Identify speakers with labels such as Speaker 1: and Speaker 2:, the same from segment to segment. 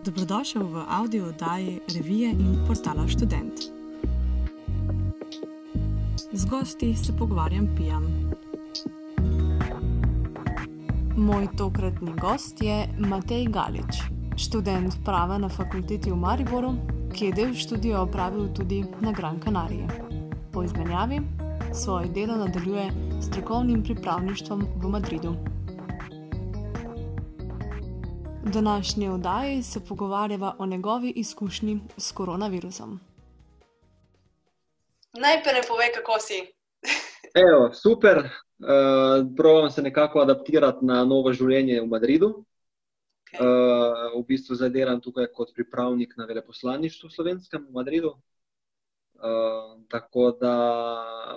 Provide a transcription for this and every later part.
Speaker 1: Dobrodošel v audio oddaji revije in portala Student. Z gosti se pogovarjam pijam. Moj tokratni gost je Matej Galič, študent prava na fakulteti v Mariboru, ki je del študija opravil tudi na Gran Canariji. Po izmenjavi svoje delo nadaljuje s strokovnim pripravništvom v Madridu. V današnji oddaji se pogovarjava o njegovi izkušnji s koronavirusom.
Speaker 2: Najprej povej, kako si.
Speaker 3: Evo, super, uh, probujem se nekako adaptirati na novo življenje v Madridu.
Speaker 2: Okay.
Speaker 3: Uh, v bistvu zdaj delam tukaj kot pripravnik na veleposlaništvu slovenskem v Madridu. Uh, tako da,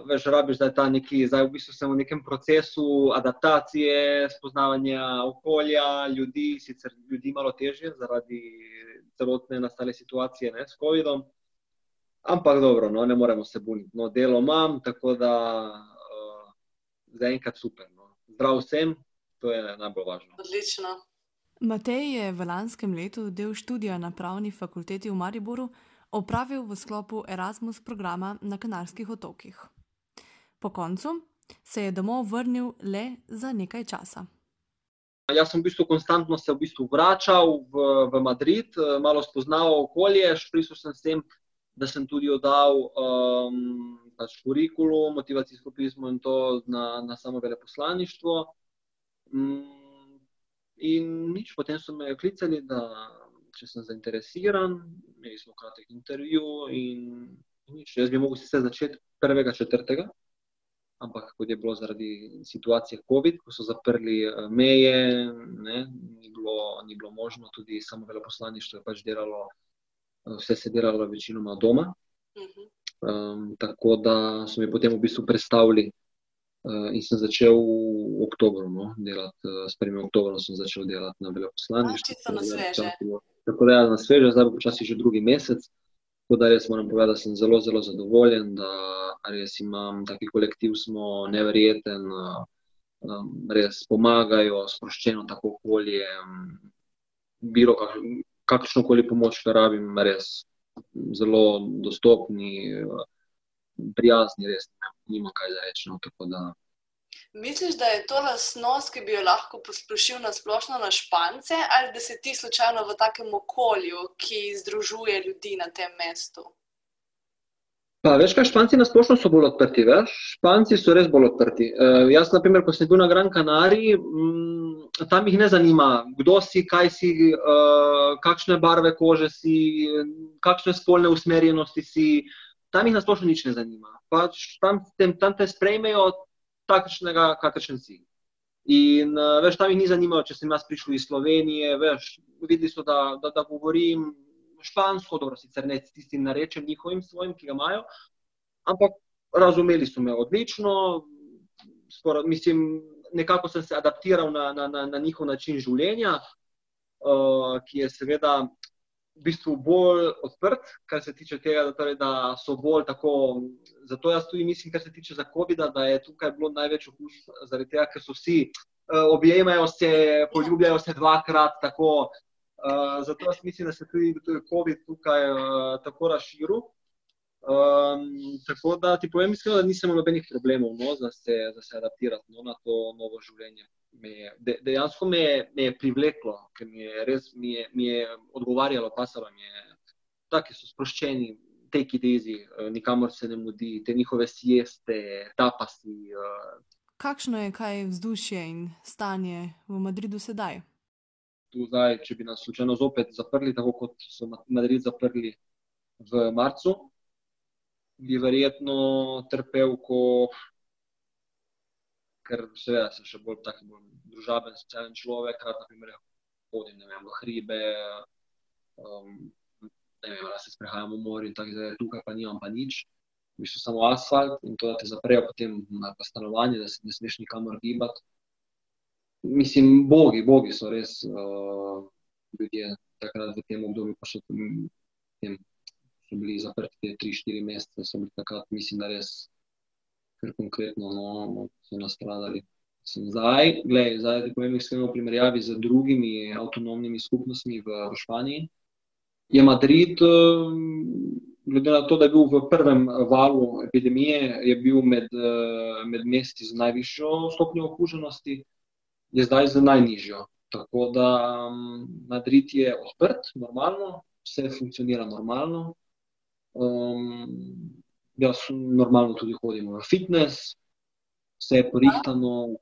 Speaker 3: veš, rabiš zdaj ta neki, zdaj v bistvu sem v nekem procesu adaptacije, spoznavanja okolja, ljudi, sicer ljudi malo težje zaradi celotne nastale situacije ne, s COVID-om. Ampak dobro, no, ne moremo se buniti. No, delo imam, tako da uh, zaenkrat super. No. Zdrav sem, to je najbolj važno.
Speaker 2: Odlično.
Speaker 1: Matej je v lanskem letu del študija na pravni fakulteti v Mariboru opravil v sklopu Erasmus programa na Kanarskih otokih. Po koncu se je domov vrnil le za nekaj časa.
Speaker 3: Jaz sem v bistvu konstantno se v bistvu vračal v, v Madrid, malo spoznaval okolje, prišel sem sem, da sem tudi oddal um, pač kurikulum, motivacijsko pismo in to na, na samo veleposlaništvo. Um, in nič, potem so me klicali, da če sem zainteresiran, imeli smo kratek intervju. In, nič, jaz bi mogel se začeti prvega četrtega, ampak kot je bilo zaradi situacije COVID, ko so zaprli meje, ne, ni, bilo, ni bilo možno, tudi samo veleposlaništvo je pač delalo, vse se je delalo večinoma doma. Um, tako da so mi potem v bistvu predstavili. Uh, in sem začel v oktobru no, delati, uh, s 1. oktobrom sem začel delati na veleposlaništvu.
Speaker 2: Čisto na sveže.
Speaker 3: Tako da je na sveže, zdaj bo počasi že drugi mesec. Tako da res moram povedati, da sem zelo, zelo zadovoljen, da res imam taki kolektiv, smo neverjeten, um, res pomagajo, sproščeno tako okolje, bilo kakšno koli pomoč, kar rabim, res zelo dostopni, prijazni, res nima kaj za reči. No,
Speaker 2: Misliš, da je to lasnost, ki bi jo lahko posplošil na splošno na špance, ali da si ti slučajno v takem okolju, ki združuje ljudi na tem mestu?
Speaker 3: Pa, veš, kaj španci na splošno so bolj odprti, veš? Španci so res bolj odprti. Uh, jaz, na primer, ko sem bil na Gran Canariji, um, tam jih ne zanima, kdo si, kaj si, uh, kakšne barve kože si, kakšne spolne usmerjenosti si. Tam jih na splošno nič ne zanima. Pač tam, tem, tam te sprejmejo takšnega, kakršen si. In uh, veš, tam jih ni zanimalo, če sem jaz prišel iz Slovenije, veš, videli so, da, da, da govorim špansko, dobro, sicer ne tistim narečem njihovim svojim, ki ga imajo, ampak razumeli so me odlično, skoro, mislim, nekako sem se adaptiral na, na, na, na njihov način življenja, uh, ki je seveda v bistvu bolj odprt, kar se tiče tega, da, torej, da so bolj tako. Zato jaz tudi mislim, kar se tiče za COVID-a, da je tukaj bilo največ okus, zaradi tega, ker so vsi uh, objemajo se, poljubljajo se dvakrat. Tako, uh, zato jaz mislim, da se tudi COVID tukaj uh, tako razširil. Um, tako da ti povem, iskreno, da nisem imel nobenih problemov no, za, se, za se adaptirati no, na to novo življenje me je, de, dejansko me je, me je privleklo, ker mi je res mi je, mi je odgovarjalo, pasalo mi je. Taki so sproščeni, take it easy, eh, nikamor se ne mudi, te njihove sieste, tapasi. Uh.
Speaker 1: Kakšno je kaj vzdušje in stanje v Madridu sedaj?
Speaker 3: Tu zdaj, če bi nas slučajno zopet zaprli, tako kot so Madrid zaprli v marcu, bi verjetno trpel, ko ker seveda sem še bolj tak, bolj družaben, socialen človek, rad naprimer hodim vem, v hribe, um, ne vem, da se sprehajam v morju in tako dalje, tukaj pa nimam pa nič. V bistvu samo asfalt in to, da te zaprejo potem na stanovanje, da se ne smeš nikamor gibati. Mislim, bogi, bogi so res uh, ljudje takrat v tem obdobju, pa še tem, so bili zaprti 3-4 mesece, so bili takrat, mislim, da res ker konkretno no, so nastradali. Zdaj, gledaj, zdaj, da povem iskreno v primerjavi z drugimi avtonomnimi skupnostmi v, v Španiji, je Madrid, glede na to, da je bil v prvem valu epidemije, je bil med, med mesti z najvišjo stopnjo okuženosti, je zdaj z najnižjo. Tako da Madrid je odprt, normalno, vse funkcionira normalno. Um, jaz normalno tudi hodim v fitness, vse je porihtano,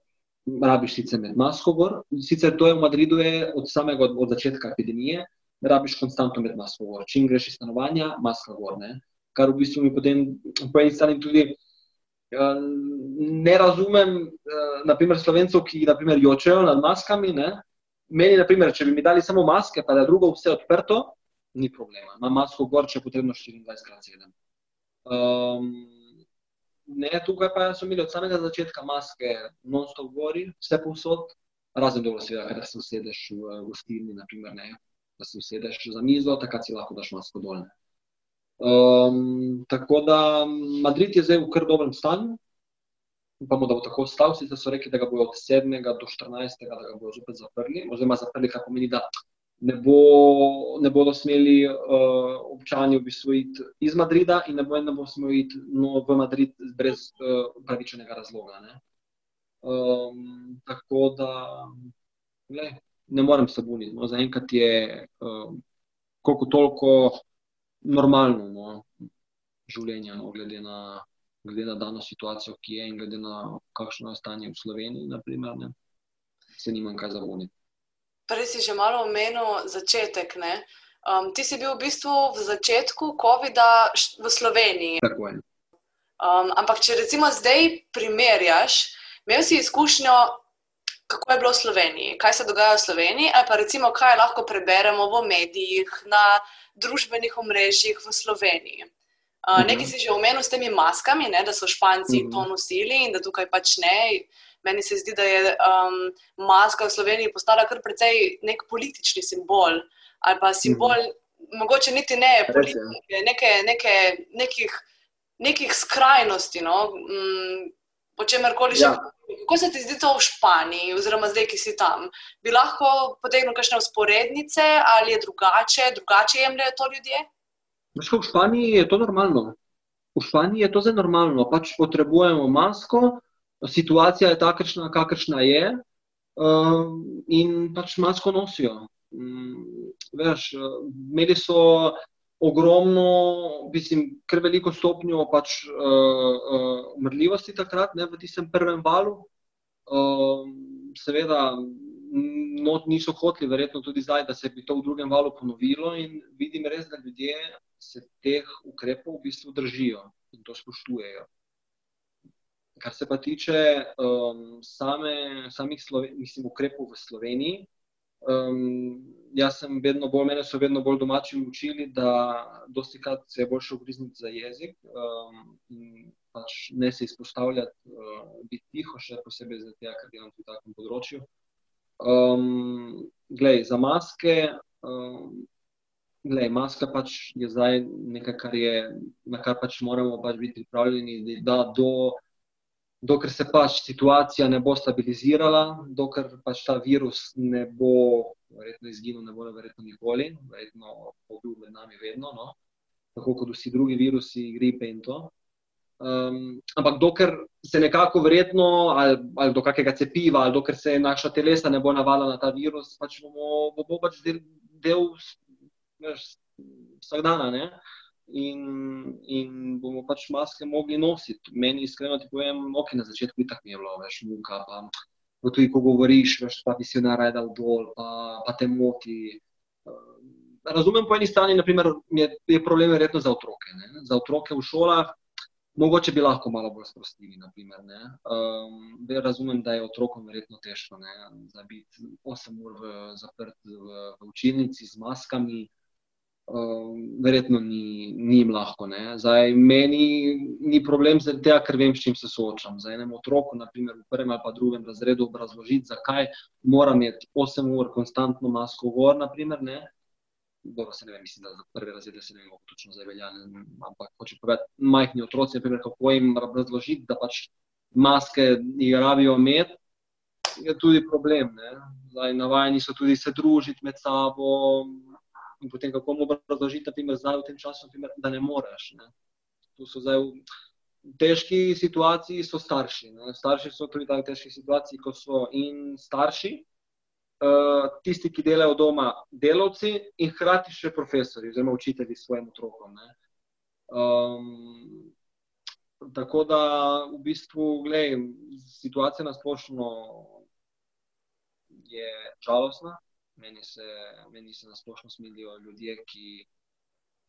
Speaker 3: rabiš sicer med masko gor. Sicer to je v Madridu je od samega od, od začetka epidemije, rabiš konstantno med masko gor. Čim greš iz stanovanja, maska gor. Ne? Kar v bistvu mi potem po eni strani tudi uh, ne razumem, uh, naprimer slovencev, ki naprimer jočejo nad maskami. Ne? Meni, naprimer, če bi mi dali samo maske, pa da drugo vse odprto, ni problema. Imam masko gor, če je potrebno 24x7. Um, ne, tukaj pa so imeli od samega začetka maske, non-stop gori, vse povsod, razen dobro, seveda, da se usedeš v gostilni, naprimer, ne, da se usedeš za mizo, takrat si lahko daš masko dolne. Um, tako da Madrid je zdaj v kar dobrem stanju, upamo, da bo tako ostal. Sicer so rekli, da ga bodo od 7. do 14. da ga bodo zopet zaprli, oziroma zaprli, kar pomeni, da ne, bo, ne bodo smeli uh, občani v bistvu iti iz Madrida in ne, bo, ne bo smeli iti no, v Madrid brez uh, upravičenega razloga. Ne. Um, tako da le, ne morem se buniti. No. Zaenkrat je um, koliko toliko normalno no, življenje, no, glede, na, glede na dano situacijo, ki je in glede na kakšno je stanje v Sloveniji, naprimer, ne, se nimam kaj zabuniti
Speaker 2: prej si že malo omenil začetek. Um, ti si bil v bistvu v začetku COVID-a v Sloveniji. Um, ampak, če recimo zdaj primerjaš, imel si izkušnjo, kako je bilo v Sloveniji, kaj se dogaja v Sloveniji, ali pa recimo, kaj lahko preberemo v medijih, na družbenih omrežjih v Sloveniji. Uh, nekaj si že omenil s temi maskami, ne, da so Španci to nosili in da tukaj pač ne meni se zdi, da je um, maska v Sloveniji postala kar precej nek politični simbol ali pa simbol, mm -hmm. mogoče niti ne politike, neke, neke, nekih, nekih skrajnosti. No? Mm, po čemer koli že. Ja. Kako se ti zdi to v Španiji, oziroma zdaj, ki si tam? Bi lahko potegnil kakšne usporednice ali je drugače, drugače jemljajo to ljudje?
Speaker 3: V Španiji je to normalno. V Španiji je to zelo normalno. Pač potrebujemo masko, situacija je takšna, kakršna je, uh, in pač masko nosijo. Um, veš, imeli so ogromno, mislim, kar veliko stopnjo pač, uh, uh, umrljivosti takrat, ne, v tistem prvem valu. Uh, seveda, not niso hoteli, verjetno tudi zdaj, da se bi to v drugem valu ponovilo, in vidim res, da ljudje se teh ukrepov v bistvu držijo in to spoštujejo. Kar se pa tiče um, same, samih Sloven mislim, ukrepov v Sloveniji, um, jaz sem vedno bolj, mene so vedno bolj domači učili, da dosti krat se je boljše ugrizniti za jezik um, in pač ne se izpostavljati, uh, biti tiho, še posebej za te, kar delam v takem področju. Um, glej, za maske. Um, Lej, maska pač je zdaj nekaj, kar je, na kar pač moramo pač biti pripravljeni, da do dokler se pač situacija ne bo stabilizirala, dokler pač ta virus ne bo verjetno izginil, ne bo verjetno nikoli, verjetno bo bil med nami vedno, no? tako kot vsi drugi virusi, gripe in to. Um, ampak dokler se nekako verjetno, ali, ali do kakega cepiva, ali dokler se naša telesa ne bo navadila na ta virus, pač bomo, bo, bo pač del, del vsakdana in, in bomo pač maske mogli nositi. Meni, iskreno ti povem, ok, na začetku tako mi je bilo, veš, muka. Pa, pa tudi, ko govoriš, veš, pa ti si naredil dal dol, pa, pa te moti. Razumem po eni strani, naprimer, je, je problem verjetno za otroke. Ne? Za otroke v šolah, mogoče bi lahko malo bolj sprostili. Naprimer, um, razumem, da je otrokom verjetno težko, da biti 8 ur v, zaprt v, v učilnici z maskami. Um, verjetno ni, ni jim lahko. Zdaj, meni ni problem tega, ker vem, s čim se soočam. Za enem otroku, naprimer v prvem ali pa drugem razredu, obrazložiti, zakaj mora imeti 8 ur konstantno masko gor. Naprimer, ne. Dobro, se ne vem, mislim, da za prve razrede se ne vem, kako točno zaveljane. Ampak hoče povedati, majhni otroci, naprimer, kako jim razložiti, da pač maske rabijo imeti. je tudi problem. Zdaj, navajeni so tudi se družiti med sabo. In potem, kako mu obrazložiti, da v tem času naprimer, da ne moreš. Ne. Tu so zdaj v težki situaciji, so starši. Ne. Starši so tudi v težki situaciji, ko so in starši, uh, tisti, ki delajo doma, delavci in hkrati še profesori, oziroma učitelji svojim otrokom. Um, tako da v bistvu, gledaj, situacija na splošno je žalostna. Meni se, meni se na splošno smilijo ljudje, ki,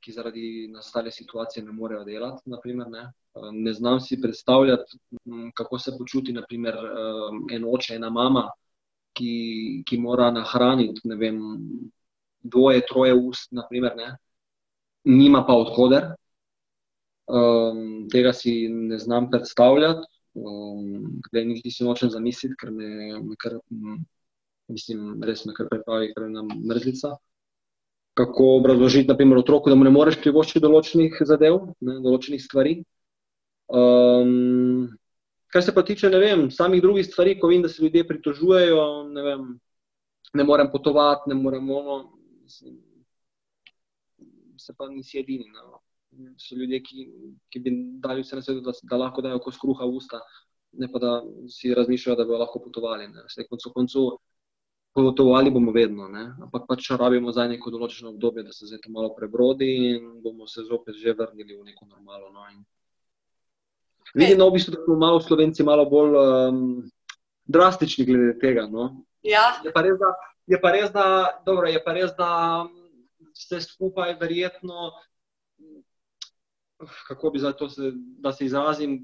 Speaker 3: ki zaradi nastale situacije ne morejo delati. Naprimer, ne. ne znam si predstavljati, kako se počuti naprimer, en oče, ena mama, ki, ki mora nahraniti vem, dvoje, troje ust, naprimer, nima pa odhoder. Um, tega si ne znam predstavljati, um, niti si nočem zamisliti, ker me, kar mislim, res me kar pripravi, ker nam mrzlica. Kako obrazložiti, naprimer, otroku, da mu ne moreš privoščiti določenih zadev, ne, določenih stvari. Um, kar se pa tiče, ne vem, samih drugih stvari, ko vidim, da se ljudje pritožujejo, ne vem, ne morem potovati, ne morem ono, mislim, se pa nisi edini. No. So ljudje, ki, ki bi dali vse na svetu, da, da lahko dajo kos kruha v usta, ne pa da si razmišljajo, da bi lahko potovali. Vse koncu koncu potovali bomo vedno, ne? ampak pač rabimo za neko določeno obdobje, da se zdaj to malo prebrodi in bomo se zopet že vrnili v neko normalo. No? In... Vidim, no, v bistvu, da smo malo slovenci malo bolj um, drastični glede tega. No?
Speaker 2: Ja.
Speaker 3: Je pa res, da, je pa res, da, dobro, je pa res, da vse skupaj verjetno, kako bi zdaj to, se, da se izrazim,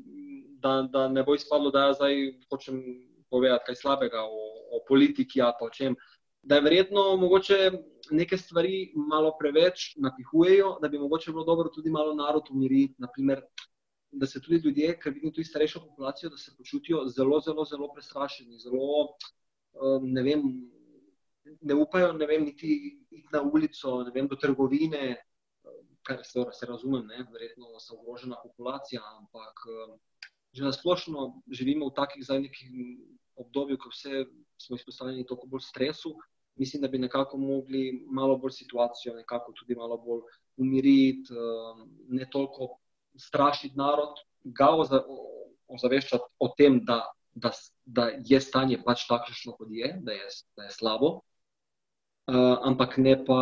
Speaker 3: da, da ne bo izpadlo, da jaz zdaj hočem povedati kaj slabega o, o politiki ali pa o čem. Da je verjetno mogoče neke stvari malo preveč napihujejo, da bi mogoče bilo dobro tudi malo narod umiriti. Naprimer, da se tudi ljudje, ker vidim tudi starejšo populacijo, da se počutijo zelo, zelo, zelo prestrašeni, zelo um, ne vem. Ne upajo, ne vem, niti iti na ulico, ne vem, do trgovine, kar se, se razumem, ne, verjetno so ogrožena populacija, ampak um, že na splošno živimo v takih zadnjih obdobju, ko vse smo izpostavljeni toliko bolj stresu, mislim, da bi nekako mogli malo bolj situacijo, nekako tudi malo bolj umiriti, um, ne toliko strašiti narod, ga ozaveščati o tem, da, da, da je stanje pač takšno, kot je, da je, da je slabo, uh, ampak ne pa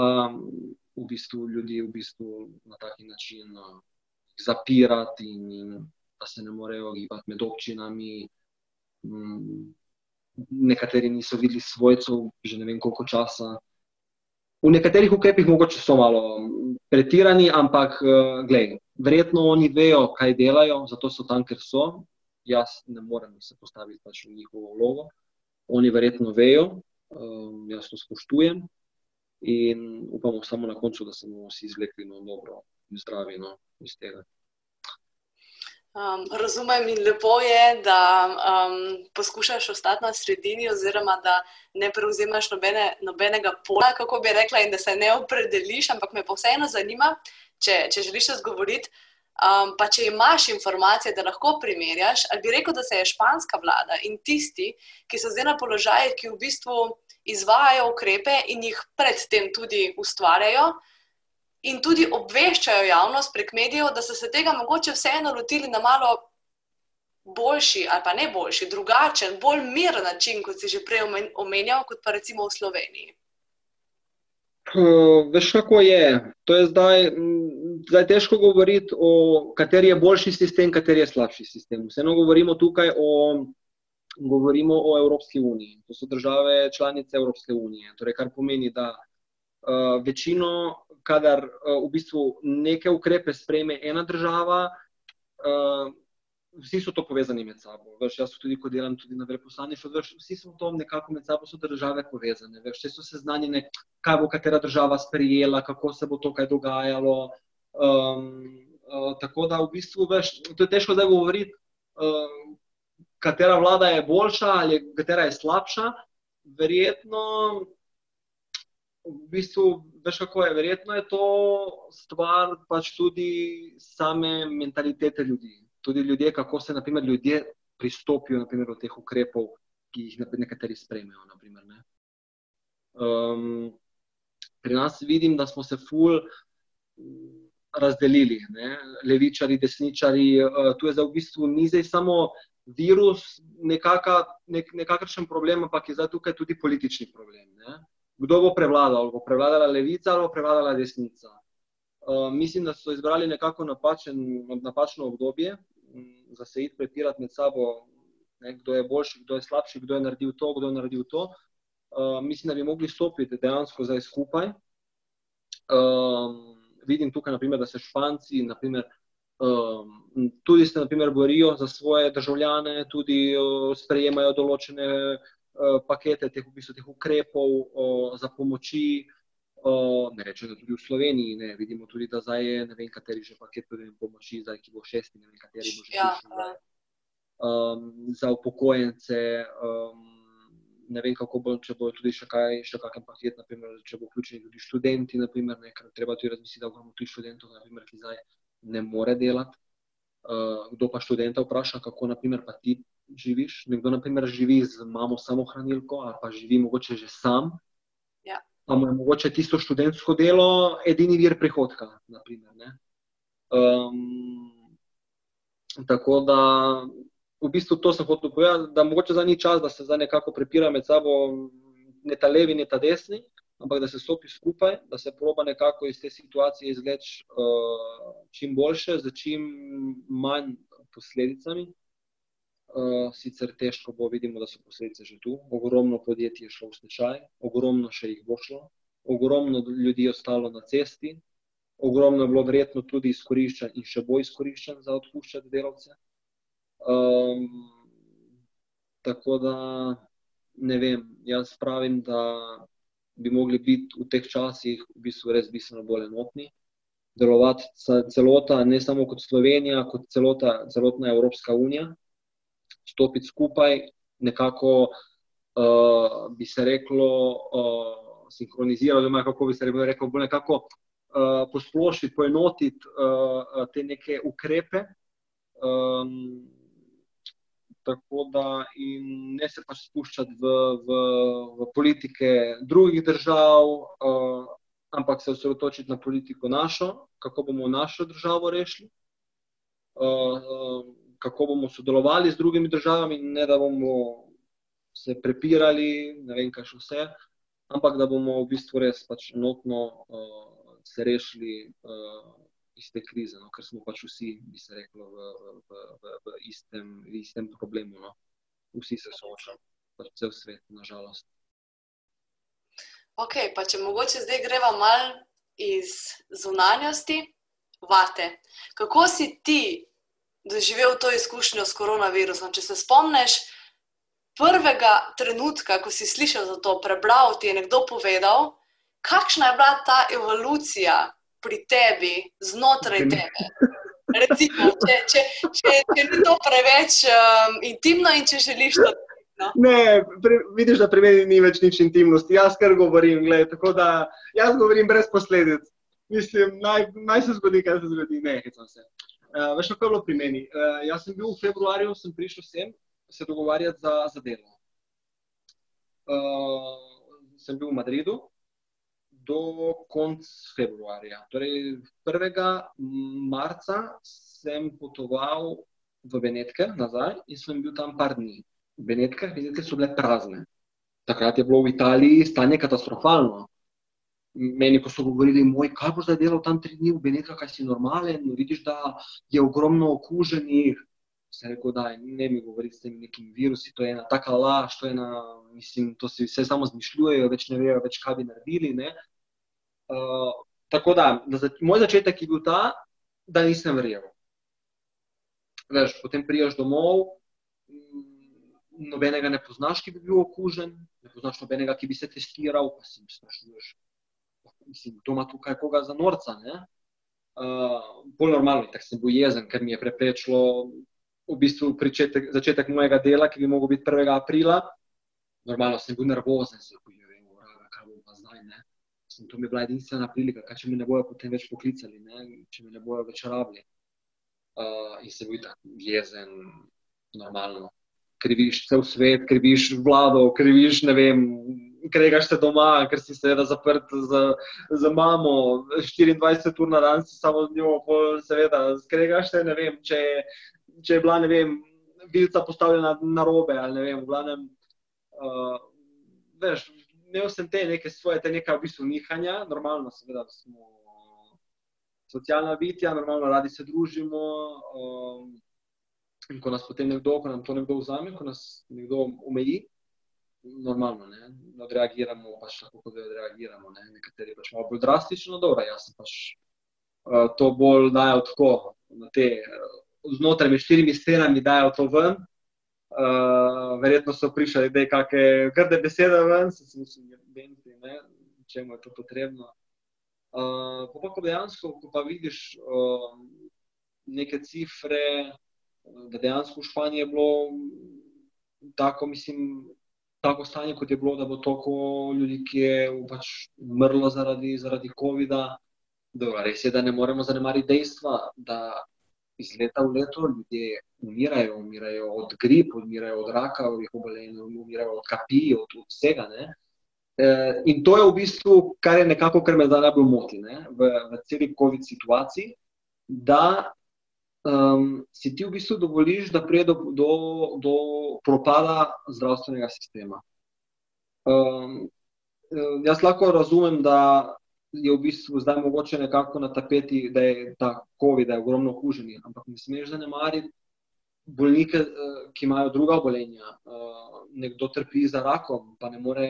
Speaker 3: v bistvu ljudi v bistvu na taki način uh, zapirati in, in da se ne morejo gibati med občinami. Nekateri niso videli svojcev, že ne vem koliko časa. V nekaterih ukrepih mogoče so malo pretirani, ampak uh, glej, verjetno oni vejo, kaj delajo, zato so tam, ker so. Jaz ne morem se postaviti pač v njihovo vlogo. Oni verjetno vejo, um, jaz to spoštujem in upamo samo na koncu, da se bomo vsi izvlekli no, dobro in zdravi no, iz tega.
Speaker 2: Um, razumem in lepo je, da um, poskušaš ostati na sredini, oziroma da ne prevzemaš nobene, nobenega pola, kako bi rekla, in da se ne opredeliš, ampak me pa vseeno zanima, če, če želiš razgovoriti. Um, pa če imaš informacije, da lahko primerjaš, ali bi rekel, da se je španska vlada in tisti, ki so zdaj na položaju, ki v bistvu izvajajo ukrepe in jih predtem tudi ustvarjajo, in tudi obveščajo javnost prek medijev, da so se tega mogoče vseeno lotili na malo boljši ali pa ne boljši, drugačen, bolj miren način, kot si že prej omenjal, kot pa recimo v Sloveniji.
Speaker 3: Uh, veš, kako je. To je zdaj, zdaj težko govoriti, o kateri je boljši sistem, kateri je slabši sistem. Vseeno govorimo tukaj o, govorimo o Evropski uniji. To so države članice Evropske unije. Torej, kar pomeni, da uh, večino kadar uh, v bistvu neke ukrepe sprejme ena država, uh, vsi so to povezani med sabo. Veš, jaz tudi, ko delam tudi na veleposlaništvu, vsi so to nekako med sabo, so države povezane. Veš, vse so seznanjene, kaj bo katera država sprijela, kako se bo to kaj dogajalo. Um, uh, tako da v bistvu, veš, to je težko zdaj govoriti, uh, katera vlada je boljša ali katera je slabša. Verjetno v bistvu, veš, kako je. Verjetno je to stvar pač tudi same mentalitete ljudi. Tudi ljudje, kako se naprimer, ljudje pristopijo naprimer, do teh ukrepov, ki jih nekateri sprejmejo. Naprimer, ne. um, pri nas vidim, da smo se ful razdelili, ne. levičari, desničari. Uh, tu je za v bistvu ni zdaj samo virus, nekaka, nek, nekakšen problem, ampak je zdaj tukaj tudi politični problem. Ne. Kdo bo prevladal? Bo prevladala levica ali bo prevladala desnica? Uh, mislim, da so izbrali nekako napačen, napačno obdobje, da se jih prepirati med sabo, ne, kdo je boljši, kdo je slabši, kdo je naredil to, kdo je naredil to. Uh, mislim, da bi mogli stopiti dejansko zdaj skupaj. Um, vidim tukaj, naprimer, da se Španci naprimer, um, tudi se naprimer, borijo za svoje državljane, tudi uh, sprejemajo določene uh, pakete teh, v bistvu, teh ukrepov uh, za pomoči. Uh, ne rečem, da tudi v Sloveniji ne, vidimo, tudi, da zdaj je ne vem, kateri že paket pomoči, zdaj ki bo šesti, ne vem, kateri bo že. Ja, um, za upokojence. Um, ne vem, kako bo, če bo tudi še kaj, še kakšen paket, naprimer, če bo vključeni tudi študenti. Naprimer, ne, treba tudi razmisliti, da imamo tudi študentov, naprimer, ki zdaj ne more delati. Uh, kdo pa študenta vpraša, kako naprimer, pa ti živiš? Nekdo naprimer, živi z mamo samohranilko ali pa živi mogoče že sam.
Speaker 2: Ja.
Speaker 3: Pa mu je mogoče tisto študentsko delo edini vir prihodka. Naprimer, um, tako da v bistvu to sem hotel povedati, da mogoče za ni čas, da se zdaj nekako prepira med sabo, ne ta levi, ne ta desni, ampak da se stopi skupaj, da se proba nekako iz te situacije izleči uh, čim boljše, z čim manj posledicami. Uh, sicer težko bo, vidimo, da so posledice že tu. Ogromno podjetij je šlo v stečaj, ogromno še jih bo šlo, ogromno ljudi je ostalo na cesti, ogromno je bilo verjetno tudi izkoriščen in še bo izkoriščen za odpuščati delavce. Um, tako da ne vem, jaz pravim, da bi mogli biti v teh časih v bistvu res bistveno bolj enotni, delovati celota, ne samo kot Slovenija, kot celota, celotna Evropska unija, stopiti skupaj, nekako uh, bi se reklo, uh, sinhronizirati, oziroma kako bi se rekel, bolj nekako uh, posplošiti, poenotiti uh, te neke ukrepe. Um, tako da ne se pač spuščati v, v, v politike drugih držav, uh, ampak se osredotočiti na politiko našo, kako bomo našo državo rešili, uh, uh, kako bomo sodelovali z drugimi državami, ne da bomo se prepirali, ne vem, kaj še vse, ampak da bomo v bistvu res pač enotno uh, se rešili. Uh, iz te krize, no, ker smo pač vsi, bi se reklo, v, v, v, v, istem, v istem problemu. No. Vsi se soočamo, pač cel svet, nažalost.
Speaker 2: Ok, pa če mogoče zdaj greva mal iz zunanjosti, vate. Kako si ti doživel to izkušnjo s koronavirusom? Če se spomniš prvega trenutka, ko si slišal za to, prebral ti je nekdo povedal, kakšna je bila ta evolucija pri tebi, znotraj tebe. Recimo, če, če, če, če ni to preveč um, intimno in če želiš to. No?
Speaker 3: Ne, pre, vidiš, da pri meni ni več nič intimnosti. Jaz kar govorim, gled, tako da jaz govorim brez posledic. Mislim, naj, naj se zgodi, kaj se zgodi. Ne, hecam se. Uh, veš, kako je bilo pri meni? Uh, jaz sem bil v februarju, sem prišel sem se dogovarjati za, za delo. Uh, sem bil v Madridu, do konca februarja. Torej, 1. marca sem potoval v Benetke nazaj in sem bil tam par dni. Benetke, Benetke so bile prazne. Takrat je bilo v Italiji stanje katastrofalno. Meni, ko so govorili, moj, kaj bo zdaj delal tam tri dni v Benetkah, kaj si normalen, vidiš, da je ogromno okuženih. Se rekel, da ne mi govoriti s temi nekimi virusi, to je ena taka laž, to je ena, mislim, to si vse samo zmišljujejo, več ne vejo, več kaj bi naredili. Uh, tako da, da za, moj začetek je bil ta, da nisem verjel. Veš, potem prijaš domov, mm, nobenega ne poznaš, ki bi bil okužen, ne poznaš nobenega, ki bi se testiral, pa si sprašuješ, mislim, kdo ima tukaj koga za norca. Uh, bolj normalno, tako sem bil jezen, ker mi je preprečilo v bistvu pričetek, začetek mojega dela, ki bi mogel biti 1. aprila. Normalno sem bil nervozen, se bojim, kaj bo pa zdaj. Ne? In to mi je bila edinstvena prilika, kaj če me ne bojo potem več poklicali, ne? če me ne bojo več rabili. Uh, in se bil tako jezen, normalno. kriviš cel svet, kriviš vlado, kriviš ne vem. Kregaš se doma, ker si seveda zaprt z, z mamo, 24 ur na dan si samo z njo, seveda, skregaš se, ne vem, če, če je bila, ne vem, vilca postavljena na robe ali ne vem, v glavnem, uh, veš, imel sem te neke svoje, te neka v bistvu nihanja, normalno seveda smo socialna bitja, normalno radi se družimo, um, In ko nas potem nekdo, ko nam to nekdo vzame, ko nas nekdo omeji, normalno ne odreagiramo, pač tako kot odreagiramo. Ne. Nekateri pač malo bolj drastično, dobro, jaz sem pač uh, to bolj dajal tako, na te uh, znotraj med štirimi stenami dajal to ven. Uh, verjetno so prišli, da je kakšne grde besede ven, se mi zdi, da je čemu je to potrebno. Uh, pa, pa dejansko, ko pa vidiš uh, neke cifre, da dejansko v Španiji je bilo tako, mislim, tako stanje, kot je bilo, da bo toliko ljudi, ki je pač umrlo zaradi, zaradi COVID-a. Res je, da ne moremo zanemariti dejstva, da iz leta v leto ljudje umirajo, umirajo od gripa, umirajo od raka, obolenj, umirajo od kapi, od, od vsega. Ne? E, in to je v bistvu, kar je nekako, kar me zdaj najbolj moti v, v celi COVID situaciji, da um, si ti v bistvu dovoliš, da pride do, do, do propada zdravstvenega sistema. Um, jaz lahko razumem, da je v bistvu zdaj mogoče nekako na tapeti, da je ta COVID, da je ogromno okuženih, ampak ne smeš zanemariti bolnike, eh, ki imajo druga obolenja. Uh, nekdo trpi za rakom, pa ne more,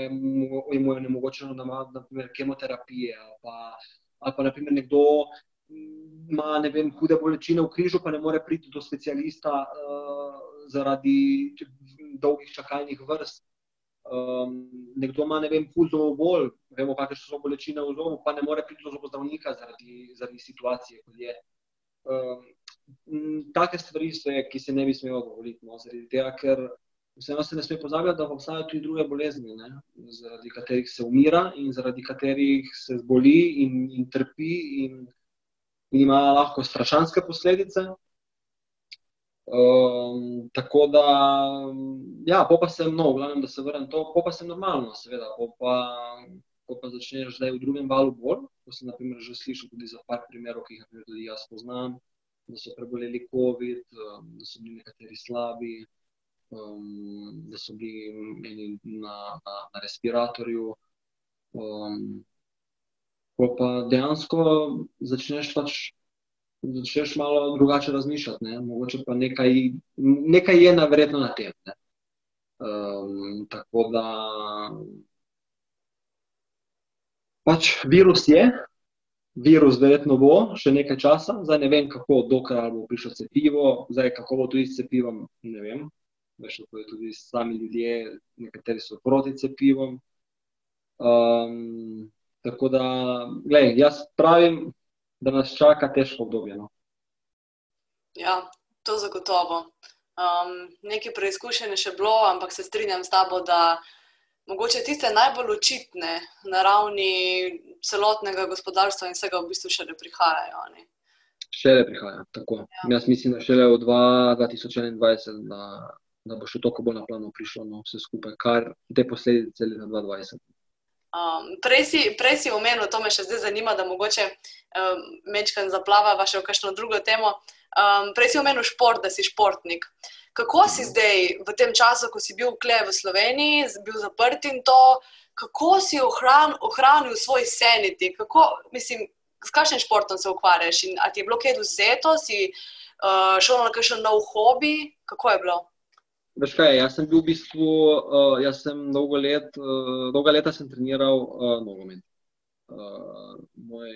Speaker 3: jim je nemogoče, da ima kemoterapije, ali pa, ali pa naprimer, nekdo ima vem, hude bolečine v križu, pa ne more priti do specialista uh, zaradi dolgih čakalnih vrst. Um, nekdo ima, ne vem, fuzo bolj, vemo, kakšne so bolečine v zobu, pa ne more priti do zobozdravnika zaradi, zaradi situacije, kot je. Um, take stvari so, ki se ne bi smelo dovoliti, no, zaradi tega, ker vseeno se ne sme pozabljati, da obstajajo tudi druge bolezni, ne, zaradi katerih se umira in zaradi katerih se zboli in, in trpi. In, in ima lahko strašanske posledice. Um, tako da, ja, pa sem, no, glavnem, da se vrnem to, pa sem normalno, seveda. Pa, ko pa začneš zdaj v drugem valu bolj, ko sem naprimer, že slišal tudi za par primerov, ki jih tudi jaz poznam, da so preboleli COVID, um, da so bili nekateri slabi, um, da so bili na, na, na respiratorju. Um, ko pa dejansko začneš, pač, začneš malo drugače razmišljati. Ne? Mogoče pa nekaj, nekaj je naverjetno na tem. Um, tako da pač virus je, virus verjetno bo še nekaj časa, zdaj ne vem, kako dokaj bo prišlo cepivo, zdaj kako bo tudi s cepivom. Ne vem, veš, kako je tudi sami ljudje, nekateri so proti cepivom. Um, Tako da, gledaj, jaz pravim, da nas čaka težko obdobje. No.
Speaker 2: Ja, to zagotovo. Um, Nekaj preizkušenj je še bilo, ampak se strinjam s tabo, da mogoče tiste najbolj očitne na ravni celotnega gospodarstva in vsega v bistvu še ne prihajajo. Ne?
Speaker 3: Še ne prihajajo. Ja. Jaz mislim, da šele v 2021, da, da bo še toliko bolj na plano prišlo no, vse skupaj, kar te posledice leta 2020.
Speaker 2: Um, prej, si, prej si omenil, to me še zdaj zanima, da mogoče um, mečkam zaplava še v kakšno drugo temo. Um, prej si omenil šport, da si športnik. Kako si zdaj v tem času, ko si bil vkle v Sloveniji, bil zaprt in to, kako si ohran, ohranil svoj sanity, kako, mislim, s kakšnim športom se ukvarjaš in ali ti je bilo kaj vzeto, si uh, šel na kakšen nov hobi, kako je bilo?
Speaker 3: Veš kaj, jaz sem bil v bistvu, uh, jaz sem dolgo, let, uh, dolgo leta sem treniral uh, nogomet. Uh, moj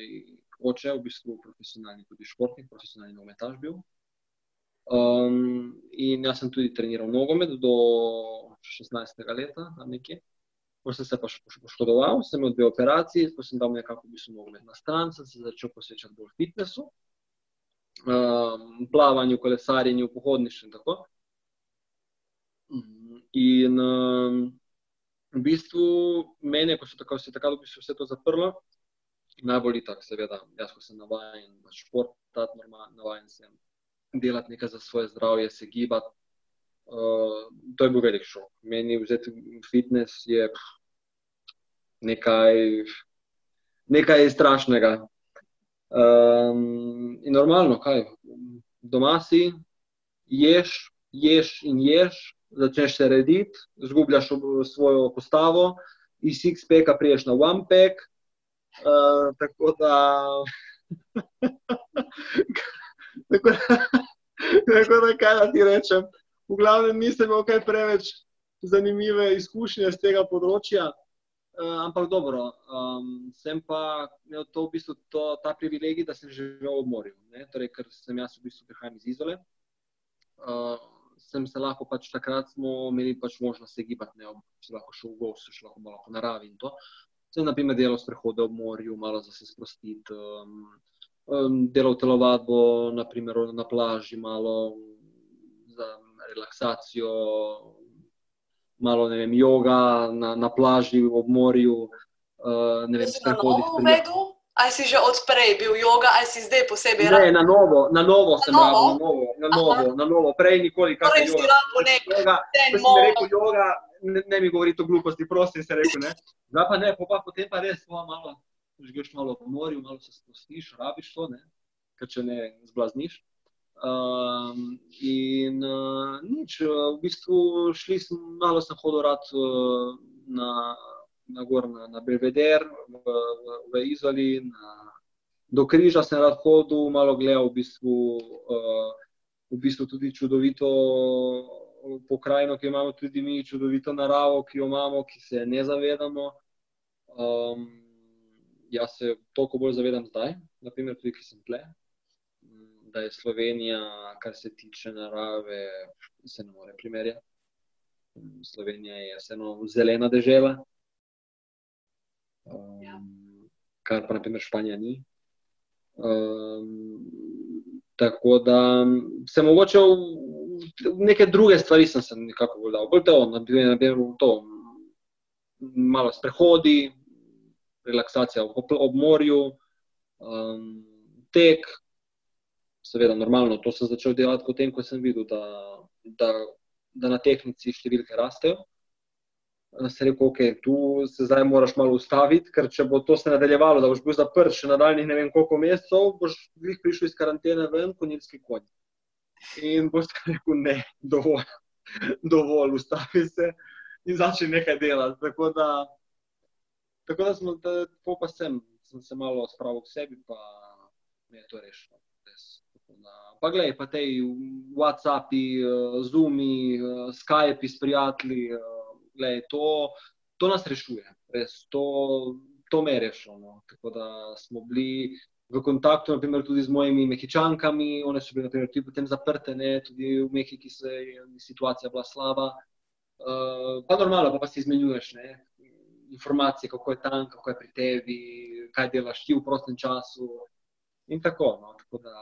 Speaker 3: oče je v bistvu profesionalni tudi športnik, profesionalni nogometaš bil. Um, in jaz sem tudi treniral nogomet do 16. leta, tam nekje. Ko sem se pa poškodoval, sem imel dve operaciji, ko sem dal nekako v bistvu nogomet na stran, sem se začel posvečati bolj fitnessu, um, plavanju, kolesarjenju, pohodništvu in tako. In um, v bistvu meni, ko se tako, se tako dobi vse to zaprlo, najbolj je tako, seveda, jaz ko sem navajen na šport, tako navajen sem delati nekaj za svoje zdravje, se gibati. Uh, to je bil velik šok. Meni vzeti fitness je nekaj, nekaj strašnega. Um, in normalno, kaj doma si, ješ, ješ in ješ, začneš se rediti, zgubljaš svojo postavo, iz X-Peka priješ na OnePack. Uh, tako da. tako da, tako da, kaj da ti rečem v glavnem nisem imel kaj preveč zanimive izkušnje z tega področja. Uh, ampak dobro, um, sem pa imel to v bistvu to, ta privilegij, da sem živel v morju. Torej, ker sem jaz v bistvu prihajal iz Izole. Uh, sem se lahko pač takrat smo imeli pač možnost se gibati, ne bi lahko šel v gost, še lahko malo po naravi in to. Sem na primer delal sprehode v morju, malo za se sprostiti, um, um, delal telovadbo, naprimer na plaži, malo za relaksacijo, malo ne vem, joga na, na plaži, v morju. Uh, ne vem,
Speaker 2: sprehodi. Ali si že odprej bil joga, ali si zdaj posebej
Speaker 3: rad? Ne, na novo, na novo sem rado, na novo, na novo, na novo, prej nikoli kaj
Speaker 2: torej
Speaker 3: ni
Speaker 2: bilo.
Speaker 3: Joga, ne, ne mi govori to gluposti, prosti se rekel, ne. Zdaj pa ne, pa, potem pa res, pa malo, žgeš malo v morju, malo se spustiš, rabiš to, ne, ker če ne zblazniš. Um, in uh, nič, v bistvu šli smo, malo sem hodil rad uh, na, na gor na, Belvedere, v, v, v Izoli, na, do Križa sem rad hodil, malo gledal v bistvu, uh, v bistvu tudi čudovito pokrajino, ki imamo tudi mi, čudovito naravo, ki jo imamo, ki se ne zavedamo. Um, jaz se toliko bolj zavedam zdaj, naprimer tudi, ki sem tle da je Slovenija, kar se tiče narave, se ne more primerjati. Slovenija je vseeno zelena država, um, kar pa naprimer Španija ni. Um, tako da se mogoče v, v neke druge stvari sem se nekako vodil, bolj to, naprimer, to, malo sprehodi, relaksacija ob, ob morju, um, tek, seveda, normalno. To sem začel delati potem, ko sem videl, da, da, da na tehnici številke rastejo. Se rekel, ok, tu se zdaj moraš malo ustaviti, ker če bo to se nadaljevalo, da boš bil zaprt še nadaljnih ne vem koliko mesecev, boš jih prišel iz karantene ven, konjski konj. In boš rekel, ne, dovolj, dovolj, ustavi se in začne nekaj delati. Tako da, tako da smo, da, pa sem, sem se malo spravil k sebi, pa mi je to rešilo. Pa gledaj, pa te WhatsAppi, eh, Zoomi, eh, Skype s prijatelji, gledaj, to, to nas rešuje, res, to, to me je rešilo. No. Tako da smo bili v kontaktu, naprimer, tudi z mojimi mehičankami, one so bile naprimer, tudi potem zaprte, ne, tudi v Mehiki, ki se je situacija bila slaba. Uh, pa normalno, pa, pa si izmenjuješ ne, informacije, kako je tam, kako je pri tebi, kaj delaš ti v prostem času. In tako. No, tako da,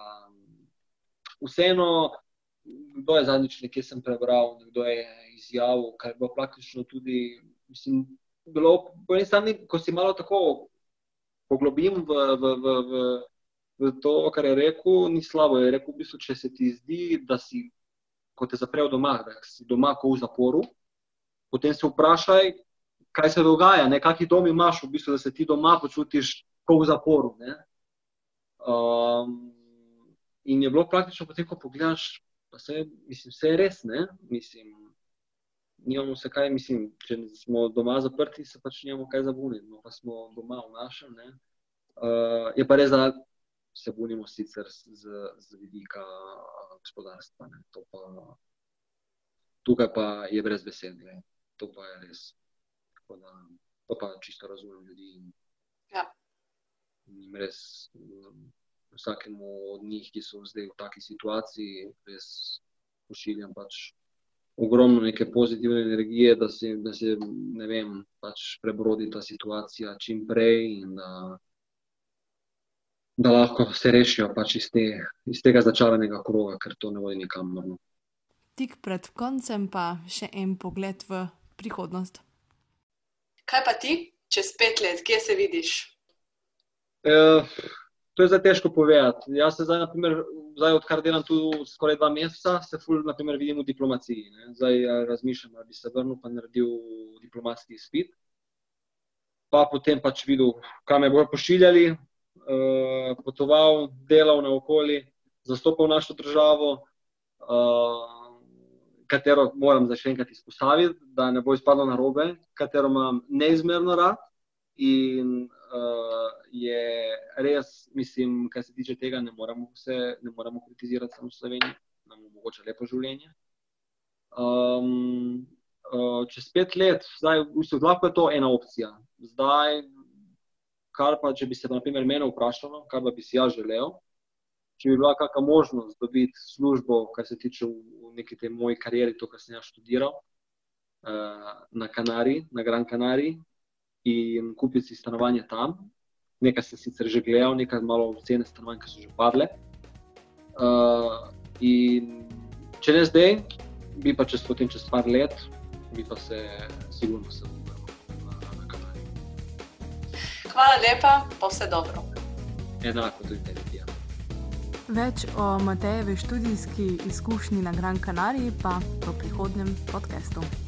Speaker 3: vseeno, kdo je zadnjič nekaj sem prebral, kdo je izjavil, kar je bilo praktično tudi, mislim, bilo po eni strani, ko si malo tako poglobim v, v, v, v, v to, kar je rekel, ni slabo. Je rekel, v bistvu, če se ti zdi, da si, ko te zaprejo doma, da si doma kot v zaporu, potem se vprašaj, kaj se dogaja, kakšen dom imaš, v bistvu, da se ti doma počutiš kot v zaporu. Um, In je bilo praktično, potem, ko pogledaš, da se mislim, vse je res, ne? mislim. Nimamo se kaj, mislim, če smo doma zaprti, se pač nimamo kaj za buniti, no pa smo doma v našem. Uh, je pa res, da se bunimo sicer z, z vidika gospodarstva. Pa, tukaj pa je brez besede, to pa je res. Da, to pa čisto razumem ljudi.
Speaker 2: Ja.
Speaker 3: Res, vsakemu od njih, ki so zdaj v taki situaciji, res pošiljam pač ogromno neke pozitivne energije, da se, da se ne vem, pač prebrodi ta situacija čim prej in da, da lahko se rešijo pač iz, te, iz tega začaranega kroga, ker to ne vodi nikamor. No.
Speaker 1: Tik pred koncem pa še en pogled v prihodnost.
Speaker 2: Kaj pa ti, čez pet let, kje se vidiš?
Speaker 3: Uh, To je zdaj težko povedati. Jaz se zdaj, naprimer, zdaj odkar delam tu skoraj dva meseca, se ful, naprimer, vidim v diplomaciji. Ne. Zdaj razmišljam, da bi se vrnil in naredil diplomatski izpit. Pa potem pač videl, kam me bodo pošiljali, uh, potoval, delal na okolje, zastopal našo državo, uh, katero moram zdaj še enkrat izpostaviti, da ne bo izpadlo na robe, katero imam neizmerno rad. In uh, je res, mislim, kar se tiče tega, ne moramo, vse, ne moramo kritizirati samo Slovenijo, nam omogoča lepo življenje. Um, uh, čez pet let, zdaj, v bistvu, lahko je to ena opcija. Zdaj, kar pa, če bi se, na primer, mene vprašalo, kar bi si jaz želel, če bi bila kakšna možnost dobiti službo, kar se tiče v, v neki tej moji karieri, to, kar sem jaz študiral uh, na Kanariji, na Gran Canariji in kupiti si stanovanje tam. Nekaj sem sicer že gledal, nekaj malo cene stanovanj, ki so že padle. Uh, če ne zdaj, bi pa čez, potem, čez par let, bi pa se sigurno se vrnil na, na kanal.
Speaker 2: Hvala lepa, pa vse dobro.
Speaker 3: Enako tudi tebi.
Speaker 1: Več o Matejevi študijski izkušnji na Gran Canariji pa v prihodnem podkastu.